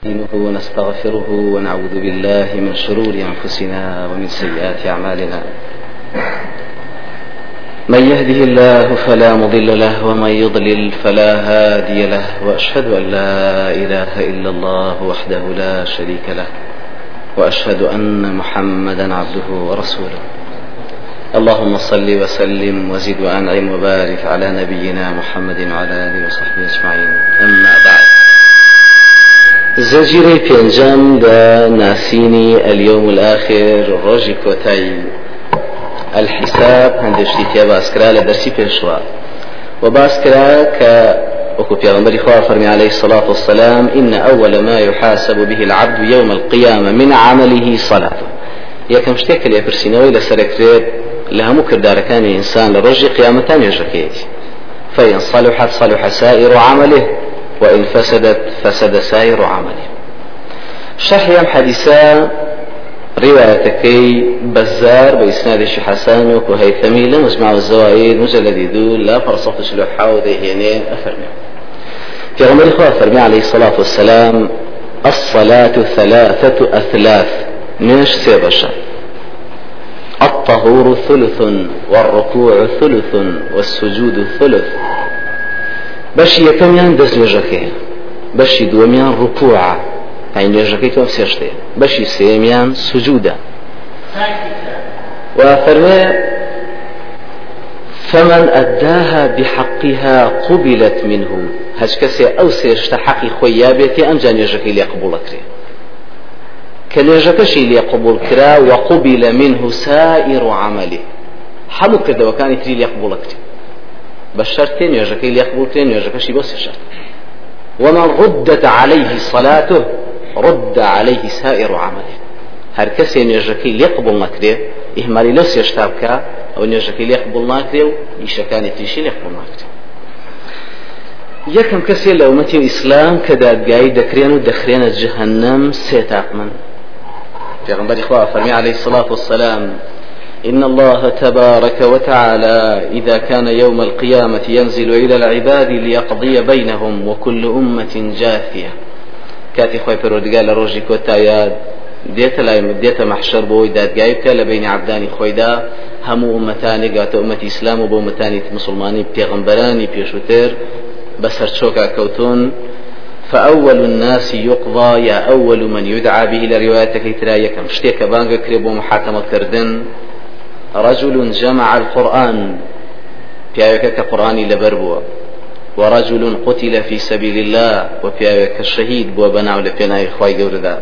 نستعينه ونستغفره ونعوذ بالله من شرور أنفسنا ومن سيئات أعمالنا. من يهده الله فلا مضل له ومن يضلل فلا هادي له وأشهد أن لا إله إلا الله وحده لا شريك له وأشهد أن محمدا عبده ورسوله. اللهم صل وسلم وزد وأنعم وبارك على نبينا محمد وعلى آله وصحبه أجمعين. أما بعد. زەجیرەی پێنجەم بە ناسینی ئەلیۆم الآخر ڕۆژی کۆتایی الحساب هەندێشتی تێ باسکرا لە دەرسی پێشوە و باسکرا کە وكو في خوا فرمي عليه الصلاة والسلام إن أول ما يحاسب به العبد يوم القيامة من عمله صلاته يكم شتێک لێ پرسیینەوەی لەسەرکرێت لە هەموو کردارەکانی ئینسان لە ڕۆژی قیامەتان نوێژەکەیەتی فإن صلحت صلح سائر عمله وإن فسدت فسد سائر عمله. شرح يم حديثا روايتكي بزار بإسناد حسن وكهيثمي لمجمع الزوائد مجلد يدول لا فرصة شلوحا وذهينين أفرمي. في غمر إخوة عليه الصلاة والسلام الصلاة ثلاثة أثلاث نش سيبشا الطهور ثلث والركوع ثلث والسجود ثلث. بەشی یەکەمیان دەست نوێژەکەی بەشی دووەمیان ڕوپوعە ئەی نوێژەکەی تۆ سێشتێ بەشی سێمیان سجودە وفرمي فمن أداها بحقها قبلت منه هج كسي أو سيشت حقي خويا بيتي أم جانيجكي لي قبول كري كنيجكشي لي قبول كرا وقبل منه سائر عمله. حمو كذا وكان يتري لي قبول كري بشرت نوێژەکەی لێ قبولکرێن نوێژەکەشی بۆ سێشت ومن ردت عليه صلاته رد عليه سائر عمله. هەر کەسێ نوێژەکەی لێ قبول نەکرێ ئیهمالی لەو سێشتا بکە ئەو نوێژەکەی لێ قبول ناکرێ و ئیشەکانی تریشی لێ قبول ناکرێ یەکەم کەسێ لە ئومەتی ئیسلام کە دادگایی دەکرێن و دەخرێنە جهنم سێ تاقمن پێغمبەری خوا فەرمی عليه الصلاة والسلام إن الله تبارك وتعالى إذا كان يوم القيامة ينزل إلى العباد ليقضي بينهم وكل أمة جاثية. كاتي خوي پروردگار لروجي كوتايا دێتە لای دێتە مەحشەر بۆی دادگای بکە لە بینی عبدانی خۆیدا هەموو ئومەتانی گاتە ئومەتی ئیسلام و بۆ ومەتانی مسلمانی پێغمبەرانی پێشووتر بەسەر کەوتون فأول الناس يقضى يا أول من يدعى به إلى روايتك ترى يكم شتيك بانغ كريبو محاكمة كردن رجل جمع القرآن. پیاوێکە قرآنی لەبەر بووە. ورجل قتل في سبيل الله وبياوك الشهيد بو بناو لبناي خواي قوردا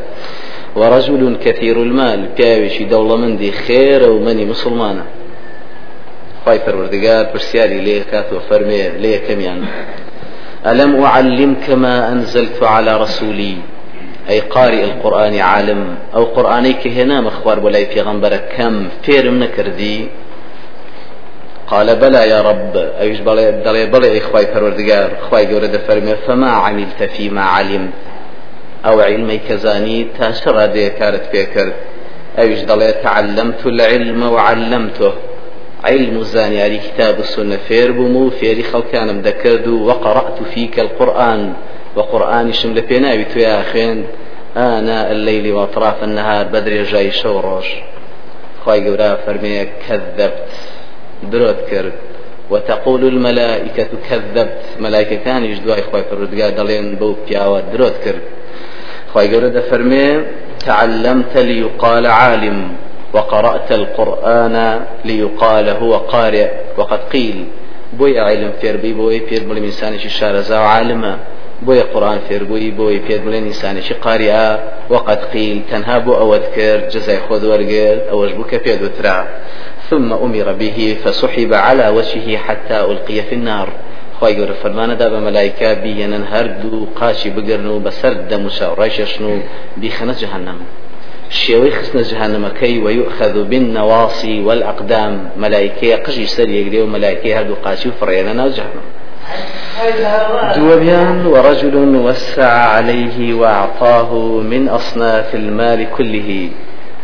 ورجل كثير المال بياوشي دولة مندي خير ومني مسلمانة خواي پروردگار برسياري ليه كات وفرمي ليه كميان ألم أعلمك ما أنزلت على رسولي؟ أي قارئ القرآن عالم أو قرآني كهنا مخبار ولا في غنبرة كم فير من كردي؟ قال بلى يا رب. أيش بلى؟ بلى بلى إخوي فروردقار إخوي جورد فرمي فما عملت فيما علمت أو علمي كزاني تاشر هذه كارت بيكرد أيش دلي تعلمت العلم وعلمته. علم زاني علي كتاب السنة فير بمو فيري خلقان مدكرد وقرأت فيك القرآن. وقرآن شمل بيناوي تو يا أخين آناء الليل وأطراف النهار بدري جاي شوروش خواهي قورا فرمي كذبت درود كرد وتقول الملائكة كذبت ملائكة كان يجدوا إخوة فرودقا دلين بو بياوة درود كرد خواهي قورا فرمي تعلمت ليقال عالم وقرأت القرآن ليقال هو قارئ. وقد قيل بوي علم فير بي بوي فير بلي إنسان شارزا وعالما بۆیە قورآن فێربووی بۆی پێت بڵێن ئینسانێکی قاریە وقد قیل تەنها بۆ ئەوەت کرد جزای خۆ وەرگرت ئەوەش بوو کە پێت ثم أمر به فسحب على وجهه حتى ألقي في النار. خوای گەورە فەرمانەدا بە مەلایکا بیهێنن هەردوو قاچی بگرن و بەسەر ڕایشەشن و بیخەنە جهنم شێوەی خستنە جهنمەکەی ويؤخذ بالنواصي والأقدام. قشي سر يقري وملائكة هردو قاشي وفرينا ناو جهنم دوبيان ورجل وسع عليه وأعطاه من أصناف المال كله.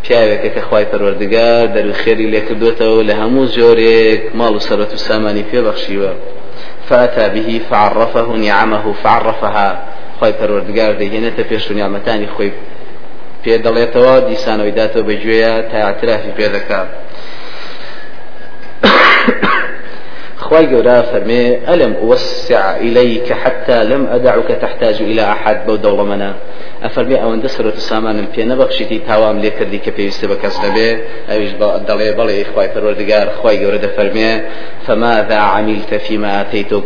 پیاوێکە کە خخوای پەروەردگار دەروخێری لێکردوێتەوە لە هەموو جۆرێک ماڵ و سەرەت و سامانی پێبەخشیوە. فأتى به فعرفه نعمه فعرفها. خۆی پەروەردگار دەهێنێتە پێش نیامەتانی خۆی پێ دیسانەوەی داتەوە بەگوێیە تا اعترافی پێ دەکات خواي جورا فرمي ألم أوسع إليك حتى لم أدعك تحتاج إلى أحد بو دولة منا أفرمي أو اندسر تسامان في نبخشتي تاوام لي كردي كبي يستبك أسنبي أويش دلي بلي خواي پروردگار خواي جورا فرمي فماذا عملت فيما آتيتك؟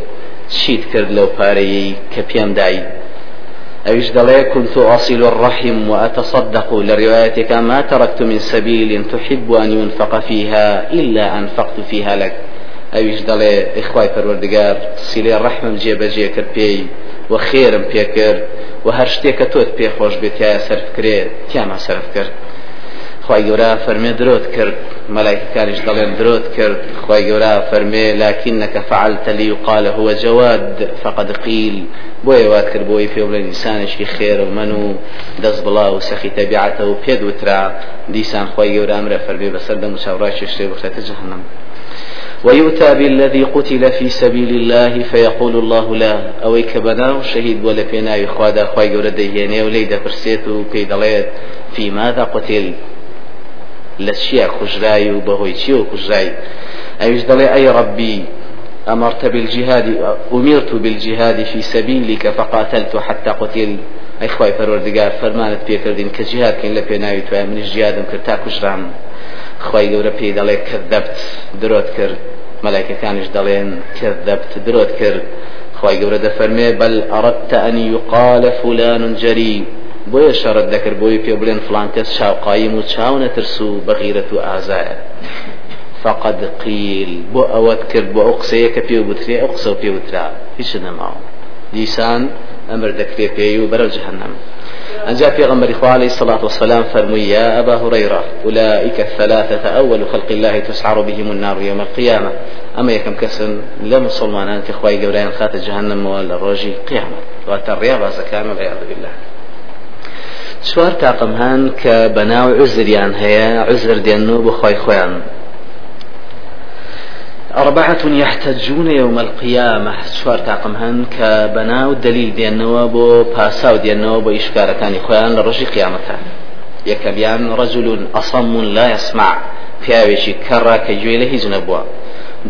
شيت كرد لو باري كبيام داي أيش دلي كنت أصل الرحم وأتصدق لروايتك ما تركت من سبيل تحب أن ينفق فيها إلا أنفقت فيها لك. ئەویش دەڵێ ئیخوای پەروەردگار سیلێ ڕەحمم جێبەجێ کرد پێی و خێرم پێ کرد و هەر شتێکە تۆت پێخۆش بێت یاە سەرفکرێت تیاما سەرف کرد. خی گەورە فەرمێ درۆت کرد مەلایکەکانیش دەڵێن درۆت کرد. خی گەورە فەرمێ لاکینەکە فعلتە لی وقال هو جواد فقد قیل. بۆیە وات کرد بۆی پێ بڵێن ئینسانێکی خێر و من و دەست بڵا و سەخی تەبیعەتە و پێ دوترا دیسان خی گەورە ئەمرە فەرمێ بەسەر دەم و چاوڕای شتێ بخێتە جەهنم. ويؤتى بالذي قتل في سبيل الله فيقول الله لا. أو كبنا شهيد ولا فينا يخوادا خواي قورا دهيني وليدا فرسيتو كي دليت في ماذا قتل. لشيا خجراي وبهوي تشيو خجراي أيش دلي؟ أي ربي أمرت بالجهاد أمرت بالجهاد في سبيلك فقاتلت حتى قتل. أي خواي فروردقار فرمانت بيكردين كجهاد كين لبيناوي من الجهاد كرتا كجرام خی گەورە پێی دەڵێ کەدەبت درۆت کرد. مەلایکەکانیش دەڵێن کەدەبت درۆت کرد. خی گەورە دەفەرمێ بەل ئەڕەتە ئەنی یقالە فولان جەری بۆیە شەڕەت دەکرد بۆی پێ بڵێن فلان کەس چاوقایم و چاو نەترس و بەغیرەت و ئازایە. فقد قيل بو أود كرد بو أقصي كبيو بتري أقصى وبيو ترا هيش نماو ديسان أمر دكري بيو برا جهنم أنجا في غمر عليه الصلاة والسلام فرمي يا أبا هريرة أولئك الثلاثة أول خلق الله تسعر بهم النار يوم القيامة أما يكم كسن لم صلمان أنت إخوائي قبرين خات جهنم ولا الرجي قيامة وتريا زكان والعياذ بالله. چوار تاقم هان کە بەناو عزریان هەیە عزر بۆ خۆی خۆیان. أربعة يحتجون يوم القيامة. شوار تاقم هن كبناو دليل دينوا بو باساو دينوا بو إشكار كان خوان لرجي قيامتها يكبيان رجل أصم لا يسمع. پیاوێکی کەڕا کە گوێ لە هیچ نەبووە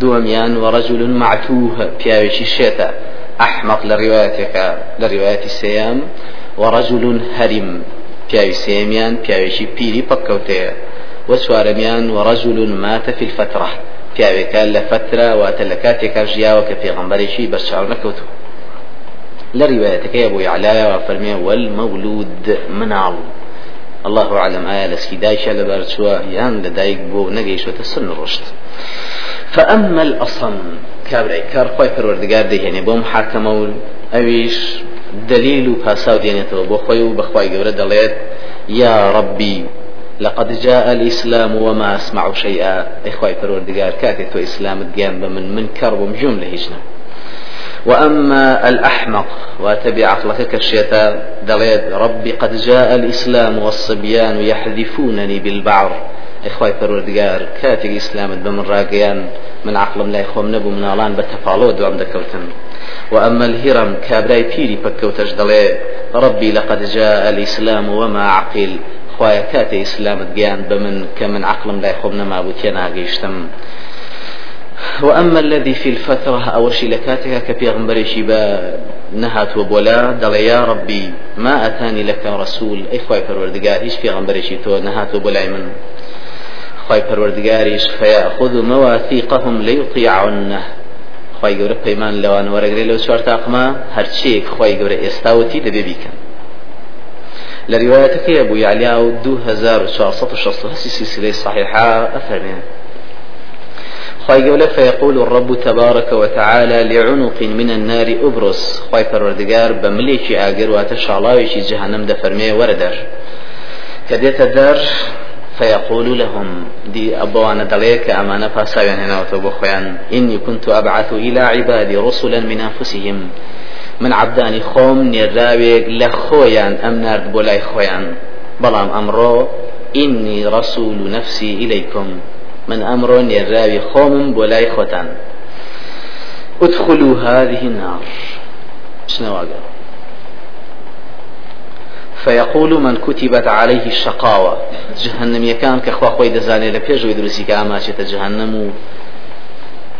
دووەمیان وەڕەجل معتوه. پیاوێکی شێتە ئەحمق لە ڕواەتێکە لە ڕواەتی سێیان وەڕەجل هەریم پیاوی سێمیان پیاوێکی پیری پەککەوتەیە وەچوارەمیان وەڕەجل ماتە في الفترة. پیاوێکە لە فترە واتە لە کاتێکا ژیاوە کە پێغمبەرێکی بەرچاو نەکەوتو. لە ڕیواەتەکەی بۆی علایەوە فەرمێ والمەولود مناڵ. الله أعلم آية لسكي دايشة لبرشوة يان لدايك بو نقيشوة سن رشد فأما الأصم كابري كار خوي پروردگار يعني بو محاكمة أويش دليل باساو دينيتو بو خوي وبخواي قورة دليت يا ربي لقد جاء الإسلام وما أسمع شيئا. إخوة پروردگار كاتي تو إسلام الديان بمن من كرب جملة هجنا وأما الأحمق واتبع عقلك كالشيطان دليد ربي قد جاء الإسلام والصبيان يحذفونني بالبعر. إخوة پروردگار كاتي إسلام بمن راقيان من عقلم لا يخوم نبو من ألان بتفالو دوام دكوتن. وأما الهرم كابراي بيري بكوتش دلي ربي لقد جاء الإسلام وما عقل. خوایە کاتێ ئیسلامت گیان بە من کە من عقلم لای خۆم نەمابوو تێ ناگەیشتم. وأما الذي في الفترة أو شي لكاتها كبيغمبري شيبا نهات وبولا دل يا ربي ما أتاني لك رسول أي خواي پروردگار هيش بيغمبري تو نهات وبولا من. خواي پروردگاريش فيأخذ مواثيقهم ليطيعنه خواي گەورە پەیمان لەوان وەرەگرێ لەو چوار تاقما هەرچێک خواي گەورە ئێستاوەتی دەبێ بیکەن. لروايتك يا أبو يعلى أو دو هزار وشاصة شخص سلسلة صحيحة أفرمين خواهي قوله فيقول الرب تبارك وتعالى لعنق من النار أبرص خواهي پروردگار بمليكي آقر واتشعلاويشي جهنم دفرمي وردر كديت الدار فيقول لهم. دي أبوانا دليك أمانة فاساوين هنا وتبخوان إني كنت أبعث إلى عبادي رسلا من أنفسهم. من عبدانی خۆم نێراوێک لە خۆیان ئەم نرد بۆ لای خۆیان بەڵام ئەمڕۆ ئینی ڕسول و نفسی ئیلەیکم من ئەمڕۆ نێراوی خۆمم بۆ لای خۆتان ادخلوا هذه النار. شنواقع فيقول من كتبت عليه الشقاوة. جهنم يكان كخوا خوي دزاني لبيج ويدرسي كاما جهنم.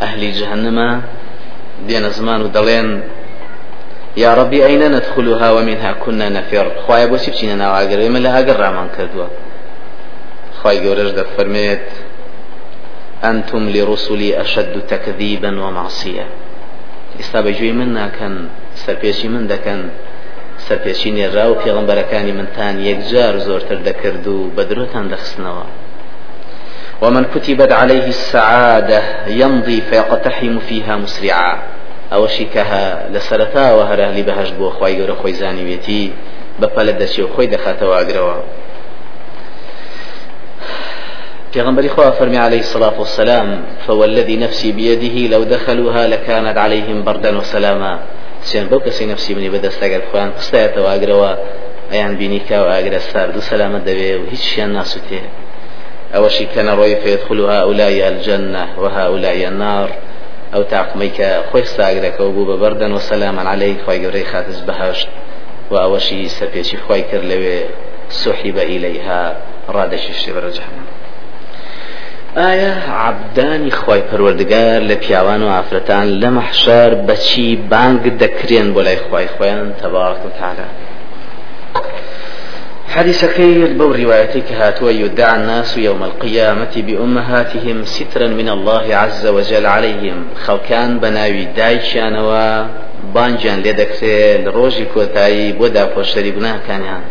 أهل جهنم دين زمان ودلين يا ربي أين ندخلها ومنها كنا نفر؟ خوايا بوسي بچينا ناواگر من لها قرر من كردوا خواي قورج در فرميت أنتم لرسلي أشد تكذيبا ومعصية. استابجوي منا كان سرپێشی من دەکەن. سەرپێشی نێرا و پێغمبەرەکانی منتان یەکجار زۆرتر دەکرد و بە درۆتان دەخستنەوە. ومن كتبت عليه السعادة يمضي فيقتحم فيها مسرعا. أو شيكها لسرتا وهره لبهش بو خواي گەورە خۆی زانیوێتی بەپەلە دەچێ و خۆی دەخاتەوە ئاگرەوە. پیغمبر خوا فرمي عليه الصلاة والسلام فوالذي نفسي بيده لو دخلوها لكانت عليهم بردا وسلاما سيان بو كسي نفسي مني بدست اگر خوان قستايتەوە ئاگرەوە ئەیان بینی کاو ئاگرە سارد و سەلامت دەوێ و هیچ شیان ناسووتێ. ئەوەشی کەنە ڕۆی هؤلاء الجنة وهؤلاء النار. ئەو تاقمەی کە خۆی ساگرەکەەوە بوو بە بەردەن و سەلامان عليهەی خی گەورەی خاتز بەهشت و ئەوەشی سەپێکی خی کرد لەوێ سحیبە ئیلەیها ڕادەشیشتی بەرە جەهنم. ئایا عبدانی خی پەروەردگار لە پیاوان و ئافرەتان لە مەحشار بەچی بانگ دەکرێن بۆ لای خی خۆیان تەبارک و تعالی حديثكي البو روايتك هاتوا يدعى الناس يوم القيامة بأمهاتهم سترا من الله عز وجل عليهم. خو كان بناوي دايشان و بانجان لدكسي لروجي كوتاي بودا فوشتري كان يعني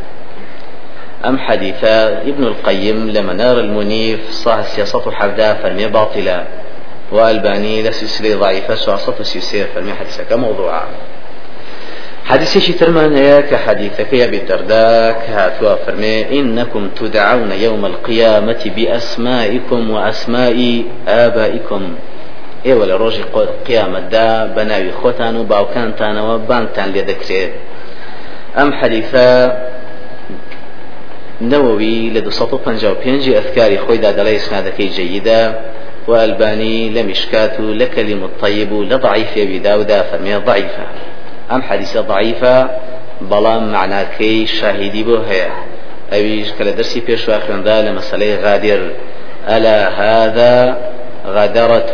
أم حديثا ابن القيم لمنار المنيف صح سياسة حفدا فرمي باطلة. وألباني لسلسلة ضعيفة سياسة سيسير فرمي حديثة كموضوعا حديث شي ترمان يا كحديثك يا بالدرداء كهاتوا فرمي إنكم تدعون يوم القيامة بأسمائكم وأسماء آبائكم. إيه ولا روجي قيامة دا بناوي خوتان وباوكانتان وبانتان لدكريت أم حديثا نەوەوی لە 255 ئەفکاری خۆیدا دەڵێ سنادەکەی جەیدە و ئەلبانی لە میشکات و لە و ضعیفە ئەم حەدیثە ضعیفە بەڵام معناکەی شاهیدی بۆ هەیە. ئەویش کە لە دەرسی پێشوا خوێندا لە غادر ألا هذا غدرة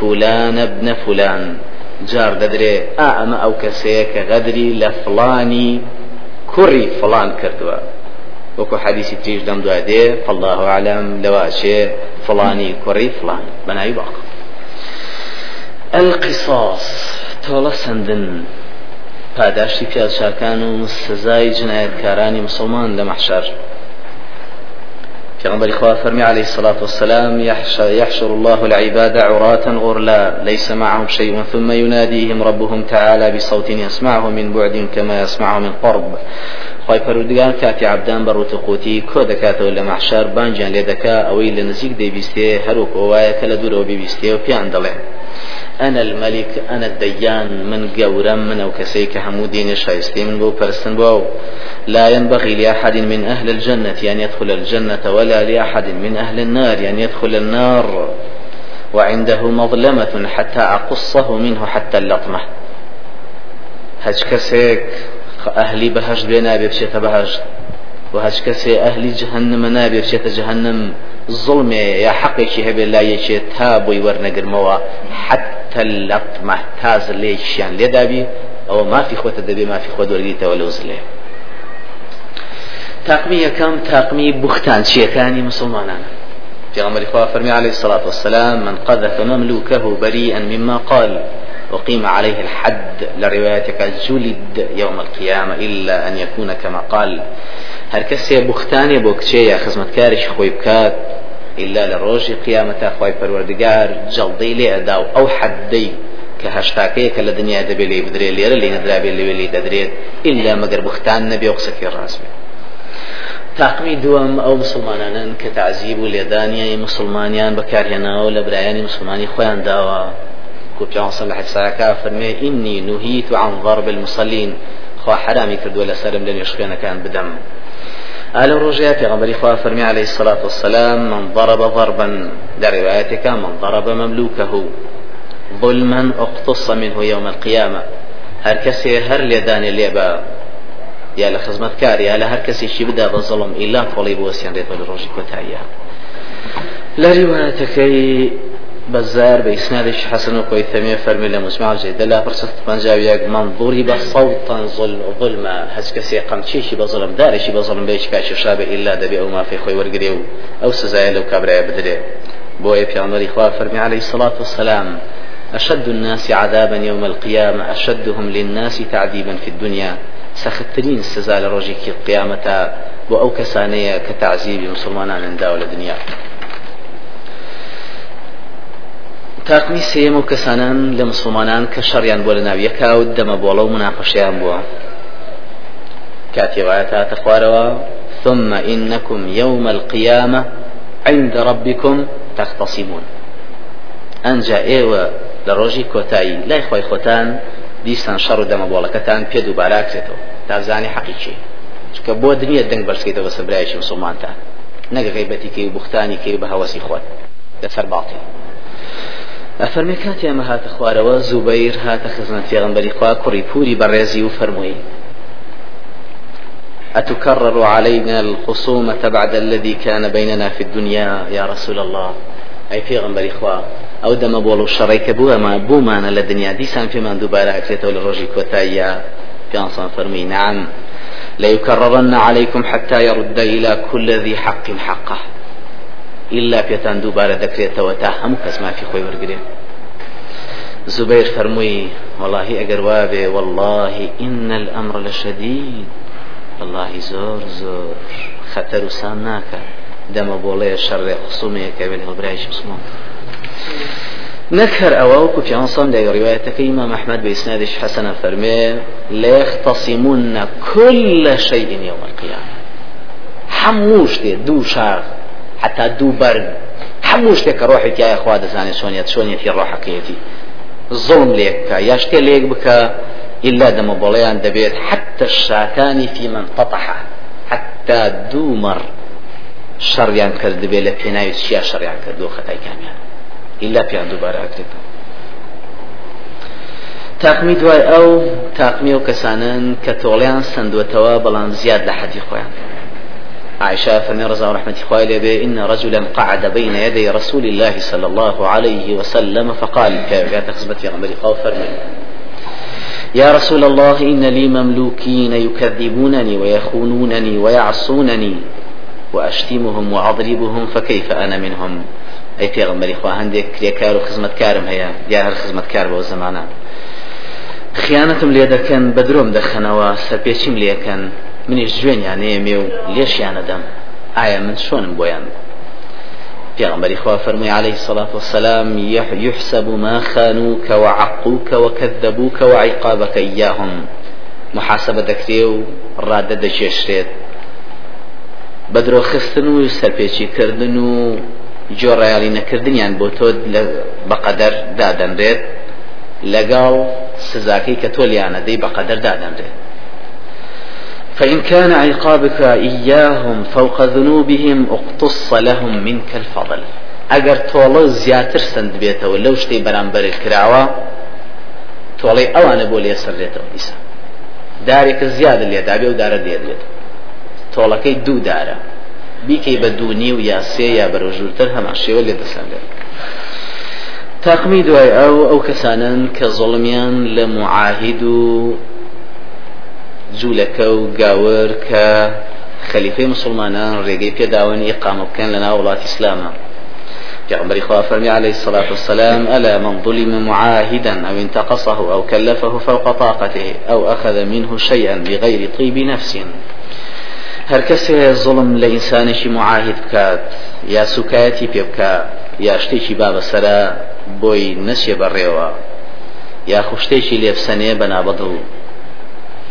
فلان ابن فلان جار دەدرێ ئەمە ئەو کەسەیە کە غەدری لە فڵانی کوڕی فڵان کردووە وكو حديث تريش دم دوادي فالله أعلم لواشي فلاني كوري فلان بناي باق القصاص تۆڵە سندن. پاداشتی پیادشاکان و سزای جنایەتکارانی مسلمان لە مەحشەر پیغمبر إخوة فرمي عليه الصلاة والسلام يحشر الله العباد عراة غرلا ليس معهم شيء ثم يناديهم ربهم تعالى بصوت يسمعه من بعد كما يسمعه من قرب. خی پەرودگار کاتی عبدان بە ڕوتقوتی کۆ دەکاتەوە لە مەحشار بانجیان لێ دەکا ئەوەی لە نزیک دەیبیستێ هەروک ئەوایە کە لە دوورەوە بیبیستێ و پیان دەڵێ أنا الملك أنا الديان من قورم من أو كسيك حمودين شايستي من بو برستن بو لا ينبغي لأحد من أهل الجنة أن يدخل الجنة ولا لأحد من أهل النار أن يدخل النار. وعنده مظلمة حتى أقصه منه حتى اللطمة هج كسيك ئەهلی بەهشت بێ نابێ بچێتە بەهشت و هەچ کەسێ ئەهلی جهنمە نابێ بچێتە جهنم. ظلمێ یا حەقێکی هەبێ لا یەکێت تا بۆی وەرنەگرمەوە حتى اللطمة تاز لێشیان لێدابی ئەوە مافی خۆتە دەبێ مافی خۆ دۆرگیتەوە لەو زلێ تاقمی یەکەم تاقمی بوختان چیەکانی مسلمانانە پیغمبر خواه فرمي عليه الصلاة والسلام من قذف مملوكه بريئا مما قال. وقيم عليه الحد لروايتك جلد يوم القيامة إلا أن يكون كما قال. هر کەسێ بوختانێ بۆ کچەیە خزمەتکارێکی خۆی بکات إلا لروج قيامة خوي پروردگار جلدي لي أداو. أو حدي كهشتاكي كلا دنيا دبي لي بدري لي لي ندرابي لي لي ددريت إلا مگر بختان نبي وقسكي الراس تاقمی دووەم ئەو مسلمانانن کە تعزیب و لێدانیای مسلمانیان بەکارهێناوە لە برایانی مسلمانی خۆیان داوە كوبي عن صلح الساكا فرمي إني نهيت عن ضرب المصلين خوا حرامي كردو لسرم لن يشخينا كان بدم آل الرجاء في غمر إخوة فرمي عليه الصلاة والسلام من ضرب ضربا لروايتك من ضرب مملوكه ظلما اقتص منه يوم القيامة هر كسي هر ليدان الليبا لە خزمەتکار یا لە هەر کەسێکی بدا بە زەڵم ئیلا کۆڵی بۆ سێنرێتەوە لە ڕۆژی کۆتاییە لە ریواەتەکەی بەزار بە ئیسنادێکی حەسن و کۆیتەمێ فەرمی لە مسمع جێدە لا پرسە پەنجاویەک منظوری بە صوتا ظلمە. هەچ کەسێ قەمچێکی بە زڵم دارێکی بە زڵم بێش کاچی شابە ئیلا دەبێ ئەو مافی خۆی وەرگێ و ئەو سزایە لەو کابرایە بدرێ. بۆیە پیامبەری خوا فەرمی عليه الصلاة والسلام أشد الناس عذابا يوم القيامة أشدهم للناس تعذيبا في الدنيا سەختترین سزا لە ڕۆژێکی قیامەتە بۆ ئەو کەسانەیە کە تعزیبی مسلمانان انداوە لە دنیا تاقمی سێم و کەسانان لە مسلمانان کە شەڕیان بۆ لە ناویەکە و دەمە بۆڵە و مناقەشیان بووە. كاتي تا خوارەوە ثم إنكم يوم القيامة عند ربكم تختصمون. أنجا إيوة لروجي كوتاي لا إخوة خوتان دیسان شەڕ و دەمە بۆڵەکەتان پێ دووبارە ئاکرێتەوە تا بزانانی حەقیچی چکە بۆ دنیا دەنگ بەرزکەیتەوە بە سەبرایکی مسلمانتان. نەگە غیبەتی کەی بوختانی کەی بە هەوەسی خۆت. لەسەر باڵی ئەفەرمی کاتی ئەمە هاتە خوارەوە زوبەیر هاتە خزمەت پێغەمبەری خوا کوڕی پوری بەڕێزی و أتكرر علينا الخصومة بعد الذي كان بيننا في الدنيا يا رسول الله؟ أي في غنبري إخوة أو دم بولو شريك بو ما بو ما لدنيا دي سان في من دوبارة أكريته للرجي كوتايا كان فرمي نعم. ليكررن عليكم حتى يرد إلى كل ذي حق حقه. إلا بيتان دوبارة ذكريته وتاهم كسما في خوي ورقرين. زبير فرموي والله أجر وابي والله إن الأمر لشديد. والله زور زور. خطر سامناك دم بولي شر خصومي كابن هبرايش مسلمان نكر أواوك في عنصم دا روايتك. إمام أحمد بإسنادش حسن فرمي ليختصمون كل شيء يوم القيامة. حموش دي دو شاغ حتا دوو بەرن هەموو شتێککە ڕۆحی تایە خوا دەزانێت سۆنیەت سۆنیەتی ڕۆحەکەیەتی زڵم لێک بکە یا شتێ لێک بکە إلا دەمە بەڵەیان دەبێت حتى الشاتانی في من قطعها حتى دوو مەڕ شەڕیان کرد بێ لە پێناوی چیا شەڕیان کردو خەتای کامیان إلا پیان دووبارە ئەکرێتەوە تاقمی دوای ئەو تاقمی و کەسانن کە تۆڵیان سندوتەوە بەڵام زیاد لە حەدی خۆیان. عائشة فمن رضا ورحمة خوالي به إن رجلا قعد بين يدي رسول الله صلى الله عليه وسلم فقال كيف تخزبت يا غمري خوفر يا رسول الله إن لي مملوكين يكذبونني ويخونونني ويعصونني وأشتمهم وأضربهم فكيف أنا منهم؟ أي في عندك كار وخزمة كارم هي يا هر خزمة كار بو زمانا خيانتم لێ دەکەن بەدرۆم دەخەنەوە سەرپێچیم لێکەن منیش جوێنیان نێمێ و لێشیانە دەم. ئایا من چۆنم بۆیان؟ پیغمبر خوا فرمي عليه الصلاة والسلام يحسب ما خانوك وعقوك وكذبوك وعقابك إياهم محاسبة دكتيو رادة دجيشتيت بە درۆخستن و سەرپێچیکردن و جۆڕایالی نەکردنیان بۆ تۆ بەقەدەر دادەنرێت لەگەڵ سزاکەی کە تۆ لیانەدەی بەقەدەر دادەنرێت فإن كان عقابك إياهم فوق ذنوبهم اقتص لهم منك الفضل. ئەگەر تۆڵە زیاتر سند بێتەوە لەو شتەی بەرامبەر کراوە تۆڵەی ئەوانە بۆ لێسەرێتەوە ئیسا. دارێکە زیادە لێدابێ و دارە لێدێتەوە تۆڵەکەی دوو دارە. بیکەی بە دوونی و یا سێ یا بەرەژوورتر هەمان شێوە لێ دەسەندێت تاقمی دوای ئەو ئەو کەسانن جوولەکە و گاور کە خەلیفەی مسلمانان ڕێگەی پێداوەنی قامە بکەن لە ناو وڵاتی ئیسلامە. پیغمبر خدا فرمي عليه الصلاة والسلام ألا من ظلم معاهدا أو انتقصه أو كلفه فوق طاقته أو أخذ منه شيئا بغير طيب نفس. هەر کەسێ زڵم لە ئینسانێکی معاهد بکات یا سوکایەتی پێ بکە یا شتێکی بەسرە بۆی نەچێ بەڕێوە یا خوشتێکی لێبسەنێ بەنابەدڵ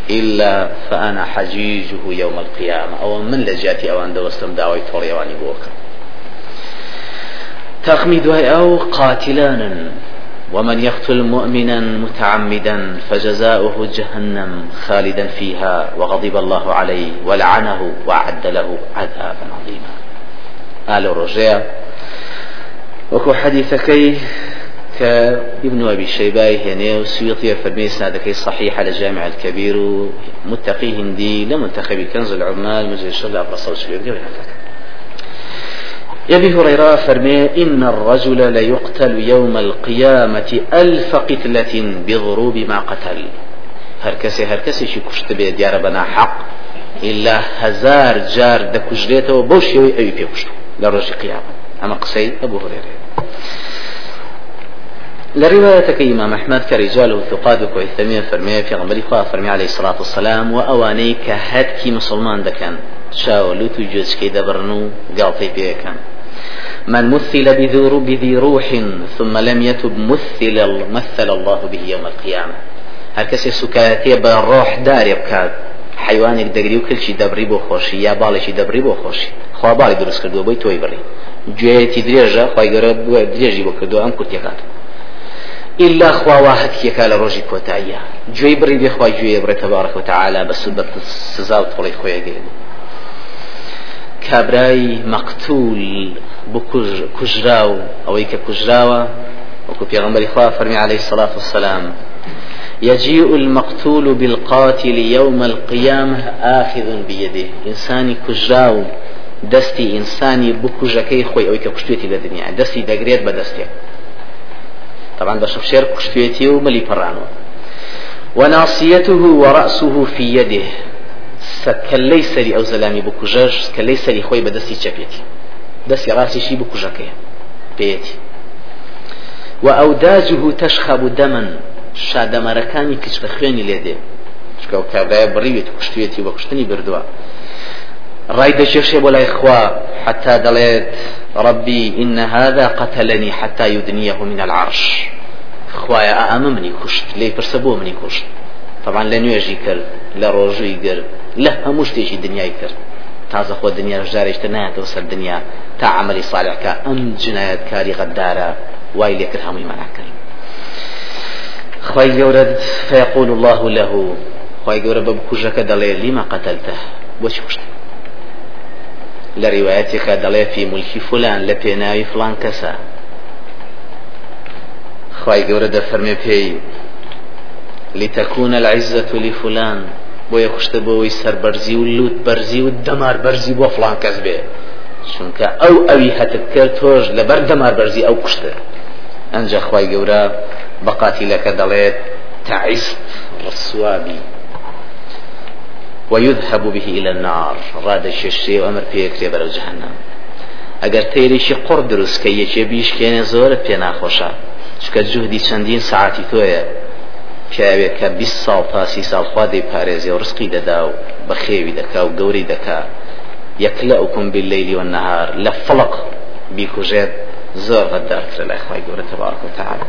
إلا فأنا حجيجه يوم القيامة. أو من لجاتي أوان دوستم داوي توريواني بوكا. تخمي دواي أو قاتلانا. ومن يقتل مؤمنا متعمدا فجزاؤه جهنم خالدا فيها وغضب الله عليه ولعنه وأعد له عذابا عظيما. آل رجاء وكو حديثكي كابن أبي شيباي هنا وسيوطي فرمي سنادكي صحيحة لجامع الكبير ومتقي هندي لمنتخب كنز العمال مجلس الشغل شبير يا أبي هريرة فرمي إن الرجل ليقتل يوم القيامة ألف قتلة بضروب ما قتل. هر كسي هر كسي شي كشت به ديار بنا حق. إلا هزار جار دكجريته وبوش يوي اي بيكشت لرجل قيامة. أما قصي أبو هريره لرواية إمام أحمد كرجاله الثقات وكويثمية فرمية في غنبري خواه فرمي عليه الصلاة والسلام وأواني كهدكي مسلمان دكان. شاو لوتو جوز كي دبرنو قالطي بيكان من مثل بذي بذي روح ثم لم يتب مثل مثل الله به يوم القيامة. هر کەسێ سوکایەتێ بە ڕۆح دارێ بکات حیوانێک دەگری و کلچی دەبری بۆ خۆشی یا باڵێکی دەبری بۆ خۆشی خوا باڵی دروست کردووە بۆی تۆی بڕی گوێیەتی درێژە خی گەرە درێژی بۆ کردو ئەم إلا خوا هەتکێکا لە ڕۆژی کۆتاییە گوێی بڕی بێخوای گوێ بڕێت تبارك وتعالى بە سوبەت سزا و تۆڵی خۆیەگەێن کابرای مەقتول کوژرا و ئەوەی کە کوژراوە وەکو پێغمبەری خوا فەرمی عليه الصلاة والسلام. يجيء المقتول بالقاتل يوم القيامة آخذ بيده. إنساني كجراو. دستي إنساني بكوجكي خوي. أو كشتويتي للدنيا دستي دقريت بدستي. طبعا بشوف شير كشتويتي وملي فرانو وناصيته ورأسه في يده سكلي سري أو زلامي بكوجاج سكلي سري خوي بدستي شبيتي دستي راسي شي بكوجكي بيتي وأوداجه تشخب دما کچ بە خوێنی لێ دێ. چکە و کابرایە بڕیوێت کوشتێتی بە کوشتنی بردووە. ڕای دەشێشێ بۆ لای خوا حتى دەڵێت ربي إن هذا قتلني حتى يدنيه من العرش. خوايا ئەمە منی کوشت لی پرسە بۆ منی کوشت طبعا لە نوێژی کرد لە ڕۆژووی کرد لە هەموو شتێکی دنیای کرد تازە خۆ دنیا ژارێشتە نایەتەوە سەر دنیا تا عملی صالحکە ئەم جنایەت کاری غەدارە وای لێ کرد هەمووی مەناکرد خی گەورە فيقول الله له خی گەورە بە بکوژەکە دەڵێ لیمە قەتەلتە بۆچی لە ڕیواەتێکە فی ملکی فلان لە پێناوی فلان کەسە. خی گەورە دەفەرمێ پێی لتكون العزة لفلان بۆیە کوشتە بۆەوەی سەربەرزی و لوت بەرزی و دەمار بەرزی بۆ فلان کەس بێ. چونکە ئەو ئەوی هەتت کرد تۆش لەبەر دەمار بەرزی ئەو کوشتە ئەنج خی ويذهب به إلى النار. راد الشيشي وأمر بيكري برو جهنم. ئەگەر تێریشی قڕ دروست کە یەکێ بیشکێنێ زۆرت پێ ناخۆشە چکە جوهدی چەندین سعاتی تۆیە پیاوێت کە 20 ساڵ تا سی ساڵ خوا دەی پارێزی و ڕسقی دەدا و بە خێوی دەکا و والنهار لە فڵق بیکوژێت زۆر غەدارترە لای خی گەورە وتعالى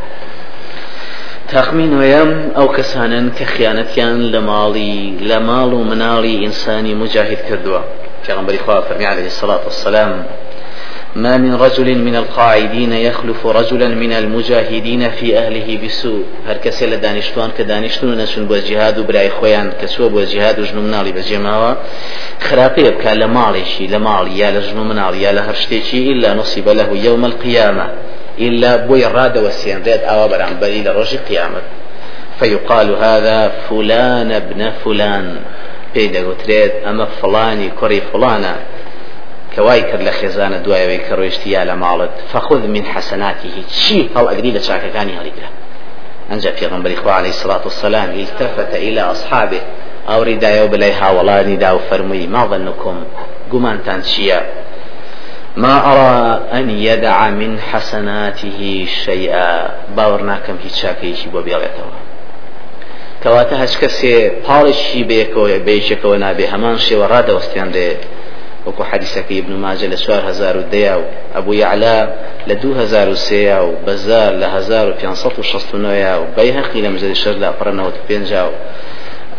تاخمین وەیەم ئەو کەسانن کە خیانەتیان لە ماڵی لە ماڵ و مناڵی ئینسانی مجاهد کردووە. پێغمبەری خوا فەرمی عليه الصلاة والسلام ما من رجل من القاعدين يخلف رجلا من المجاهدين في أهله بسوء. هر كسي لدانشتوان كدانشتون نسون بو جهاد براي خويان كسوا بو جهاد وجنو منالي بجماوة خرابي بكا لماليشي لمالي يا لجنو منالي يا لهرشتيشي إلا نصيب له يوم القيامة. إلا بوي راد وسينريد أو برعنبري لرجي قيامة فيقال هذا فلان ابن فلان. بيدا قتريد أما فلاني كري فلانا كواي كر لخزانة دوايا كرويشتي يا لمالت. فخذ من حسناته. شي هل أقري لشاكا كاني هريقا أنجا في غنبر إخوة عليه الصلاة والسلام التفت إلى أصحابه. أو ردايا بليها ولا نداء فرمي. ما ظنكم؟ قمان تانشيا ما أرى أن يدع من حسناته شيئا. باور ناكم هیچ شاکەیەکی بۆ بێڵێتەوە. کەواتە هەچ کەسێ پاڵشی بێکەوە بێژێکەوە نابێ. هەمان شێوە ڕادەوەستیان دێ. وەکو حەدیسەکەی ابن ماجە لە چوار هزار و دەیا و ئەبوو یعلا لە دوو هزار و سێیا و بەزار لە هزار و بەیهەقی لە مزەری شەر لە پڕەنەوە پێنجا و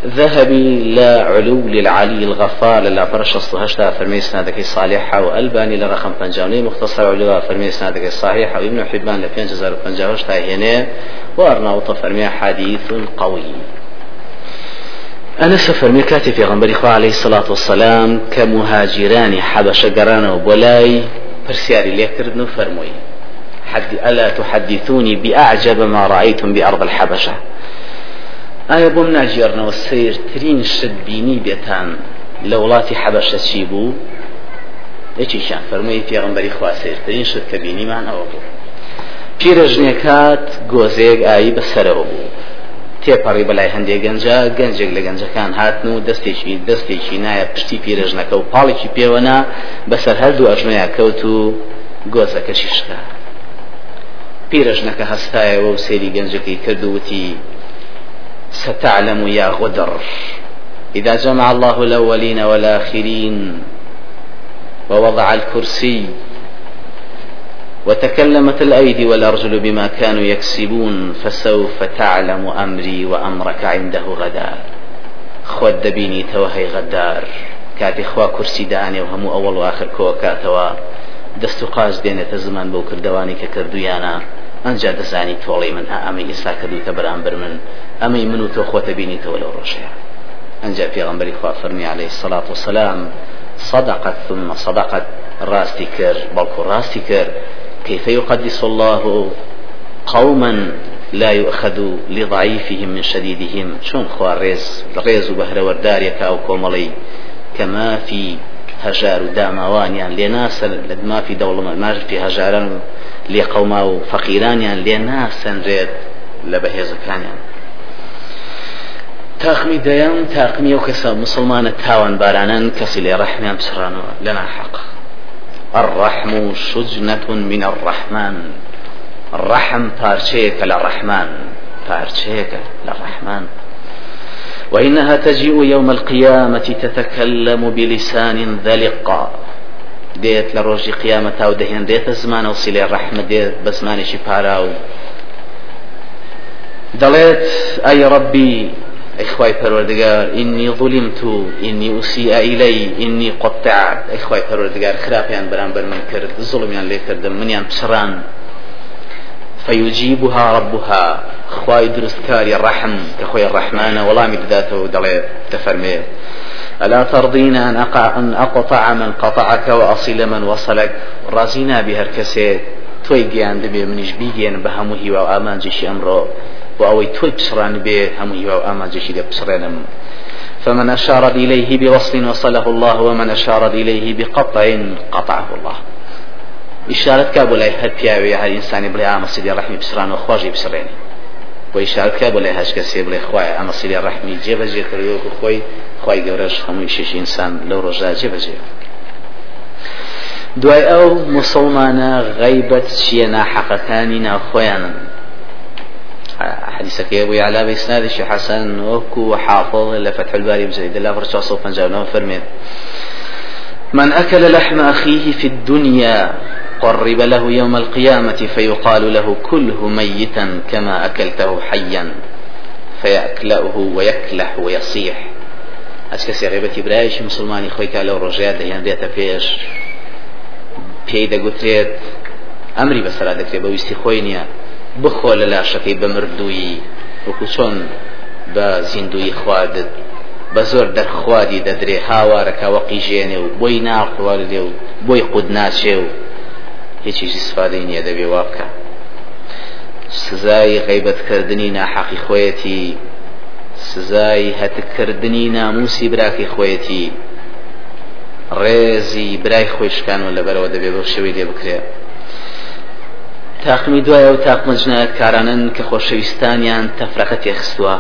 ذهبي لا علو للعلي الغفار لا برش هشتا فرمي سنادك صالحة وألباني لرقم بنجاوني مختصر علوها فرمي سنادك صحيحة وابن حبان لبين جزار بنجاوشتا هنا وأرناوط فرمي حديث قوي. أنا سفر ميكاتي في غنبري خوا عليه الصلاة والسلام كمهاجران حبش قرانا وبولاي برسياري ليكردن فرموي حد ألا تحدثوني بأعجب ما رأيتم بأرض الحبشة. ئایا بۆم ناژێڕنەوە سیرترین شت بینی بێتان لە وڵاتی حەبەشە چی بوو؟ یەکیشان فەرمووی پێغمبەری خوا سیرترین شت کە بینیمان ئەوە بوو. پیرەژنێکات گۆزەیەک ئایی بەسەرەوە بوو. تێپەڕی بەلای هەندێک گەنجە گەنجێک لە گەنجەکان هاتن و دەستێکی دەستێکی نایە پشتی پیرەژنەکە و پاڵێکی پێوەنا بەسەر هەردوو ئەژمەیە کەوت و گۆزەکەشی شکا پیرەژنەکە هەستایەوە و سێری گەنجەکەی کردووتی ستعلم يا غدر. إذا جمع الله الأولين والآخرين ووضع الكرسي وتكلمت الأيدي والأرجل بما كانوا يكسبون فسوف تعلم أمري وأمرك عنده غدا. خود دبيني توهي غدار. كاتي خوا كرسي داني وهمو أول وآخر كوكاتوا دەست و قاش دێنێتە زمان بەو کردوانی کە کردویانە ئەجا دەزانی تۆڵی من ئەمە ئیسا کردوتە بەرامبەر من ئەمەی من و تۆ خۆتە بینیتەوە لەو ڕۆژەیە. ئەجا پێغمبەری خوا فەرمی عليه الصلاة والسلام صدقت ثم صدقت راستي كر بلكو راستي كر كيف يقدس الله قوما لا يؤخذ لضعيفهم من شديدهم شون خوا ريز ريز بهر ورداريك أو كوملي كما في هەژار و داماوانیان لێ ناسەر لە مافی دەوڵەمە ماژی هەژاران و لێ قەوما و فەقیرانیان لێ ناسەنرێت لە بەهێزەکانیان تاقمی دەیان تاقمی ئەو کەسە مسلمانە تاوان بارانن کەسی لێ ڕەحمیان بسرانەوە لەنا الرحم شجنة من الرحمن. الرحم پارچەیەکە لە ڕەحمان ڕەحمان وإنها تجيء يوم القيامة تتكلم بلسان ذلق. دێت لە ڕۆژی قیامەتا و دەهێنرێتە زمانە و سیلێ ڕەحمە دێت بە زمانێکی پارا و دەڵێت ئەی ڕەبی پروردگار إني ظلمت إني أسيء إلي إني قطعت. إخوي پروردگار خرابيان بران بر من لي كردم منيان بسران. فيجيبها ربها. خواي درست كاري الرحم كخوي الرحمن ولا مدداته دلي تفرمي ألا ترضين أن أقع أن أقطع من قطعك وأصل من وصلك رازينا بهركسي توي جيان دبي منش بيجين بهمه وأمان جيش أمره وأوي توي بسران به همه وأمان جيش بسرانم فمن أشار إليه بوصل وصله الله ومن أشار إليه بقطع قطعه الله. إشارة كابو لا يهد بياوي هر إنساني بلي عام سيدي الرحمي بسران وخواجي بسراني وإشارة كابو لا يهش كسي بلي خواي عام سيدي الرحمي جيبا جي كريوك خوي خواي قورش همو يشيش إنسان لو رجاء جيبا جي دوای ئەو مسلمانە غەیبەت چیە ناحەقەکانی ناوخۆیانن حديثك أبو يعلى بإسناد حسن وكو حافظ لفتح الباري بزيد الله فرشا صوفا جاونا فرمين من أكل لحم أخيه في الدنيا قرب له يوم القيامة فيقال له كله ميتا كما أكلته حيا فيأكلأه ويكلح ويصيح. أسكسي غيبة برايش مسلماني خويك لو رجعت يعني ديتا فيش پێی دەگوترێت ئەمری بەسەرا دەکرێت بە ویستی خۆی نییە بخۆ لە لاشەکەی بە مردووی وەکو چۆن بە زیندوی خواردت بە زۆر دەرخوادی دەدرێ هاوارەکە وەقی ژێنێ و هیچیشی سفادەی نییە دەبێ وا بکە. سزای غیبەتکردنی ناحەقی خۆیەتی سزای هەتکردنی ناموسی براکی خۆیەتی ڕێزی برای خۆشکان و لەبەرەوە دەبێت بۆ شێوەی لێ بکرێت تاقمی دوایە و تاقمە جنایەتکارانن کە خۆشەویستانیان تەفرەقە تێخستووە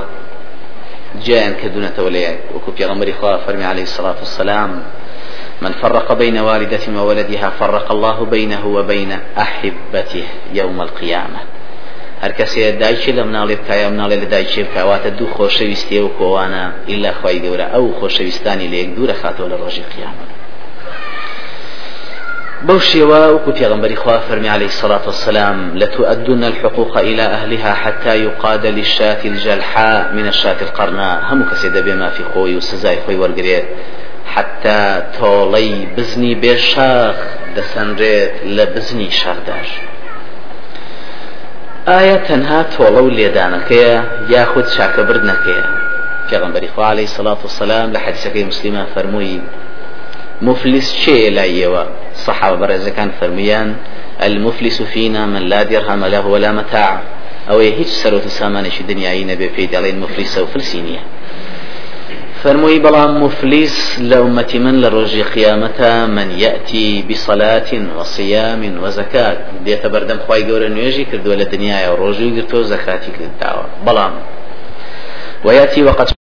جایان کردوونەتەوە لێ وەکو پێغەمبەری خوا فەرمی عليه الصلاة والسلام من فرق بين والدة وولدها فرق الله بينه وبين أحبته يوم القيامة. هەر کەسێ دایکی لە مناڵێ بکایە مناڵێ لە دایکی بکواتە دوو خۆشەویستی و کۆوانە ئیلا خی گەورە ئەو خۆشەویستانی لە یەک دوورە خاتەوە لە ڕۆژی قیامەت بو شيوا وكنت يغنبري خواه فرمي عليه الصلاة والسلام لتؤدن الحقوق إلى أهلها حتى يقاد للشاة الجلحاء من الشاة القرناء. هم كسيدة بما في خوي وسزاي خوي ورقري حتى تولي بزني بشاخ دسنريت لبزني شاردار. ئایا تەنها تۆڵە و لێدانەکەیە یاخود چاکەبردنەکەیە پێغمبەری عليه سڵات و سلام لە حەدیسەکەی مسلمە فەرمووی مفلیس چێ لایەوە سەحابە بەڕێزەکان فەرمویان المفلس فينا من لا درهم له ولا متاع. أو هيج سروت سامانش دنياي نبي في دالين مفلس وفلسينية فرموي بلا مفلس لأمة من لرجي قيامة من يأتي بصلاة وصيام وزكاة ديت بردم خواي قول نيجي كردو لدنيا ورجي قرتو زكاتي كردو بلام ويأتي وقد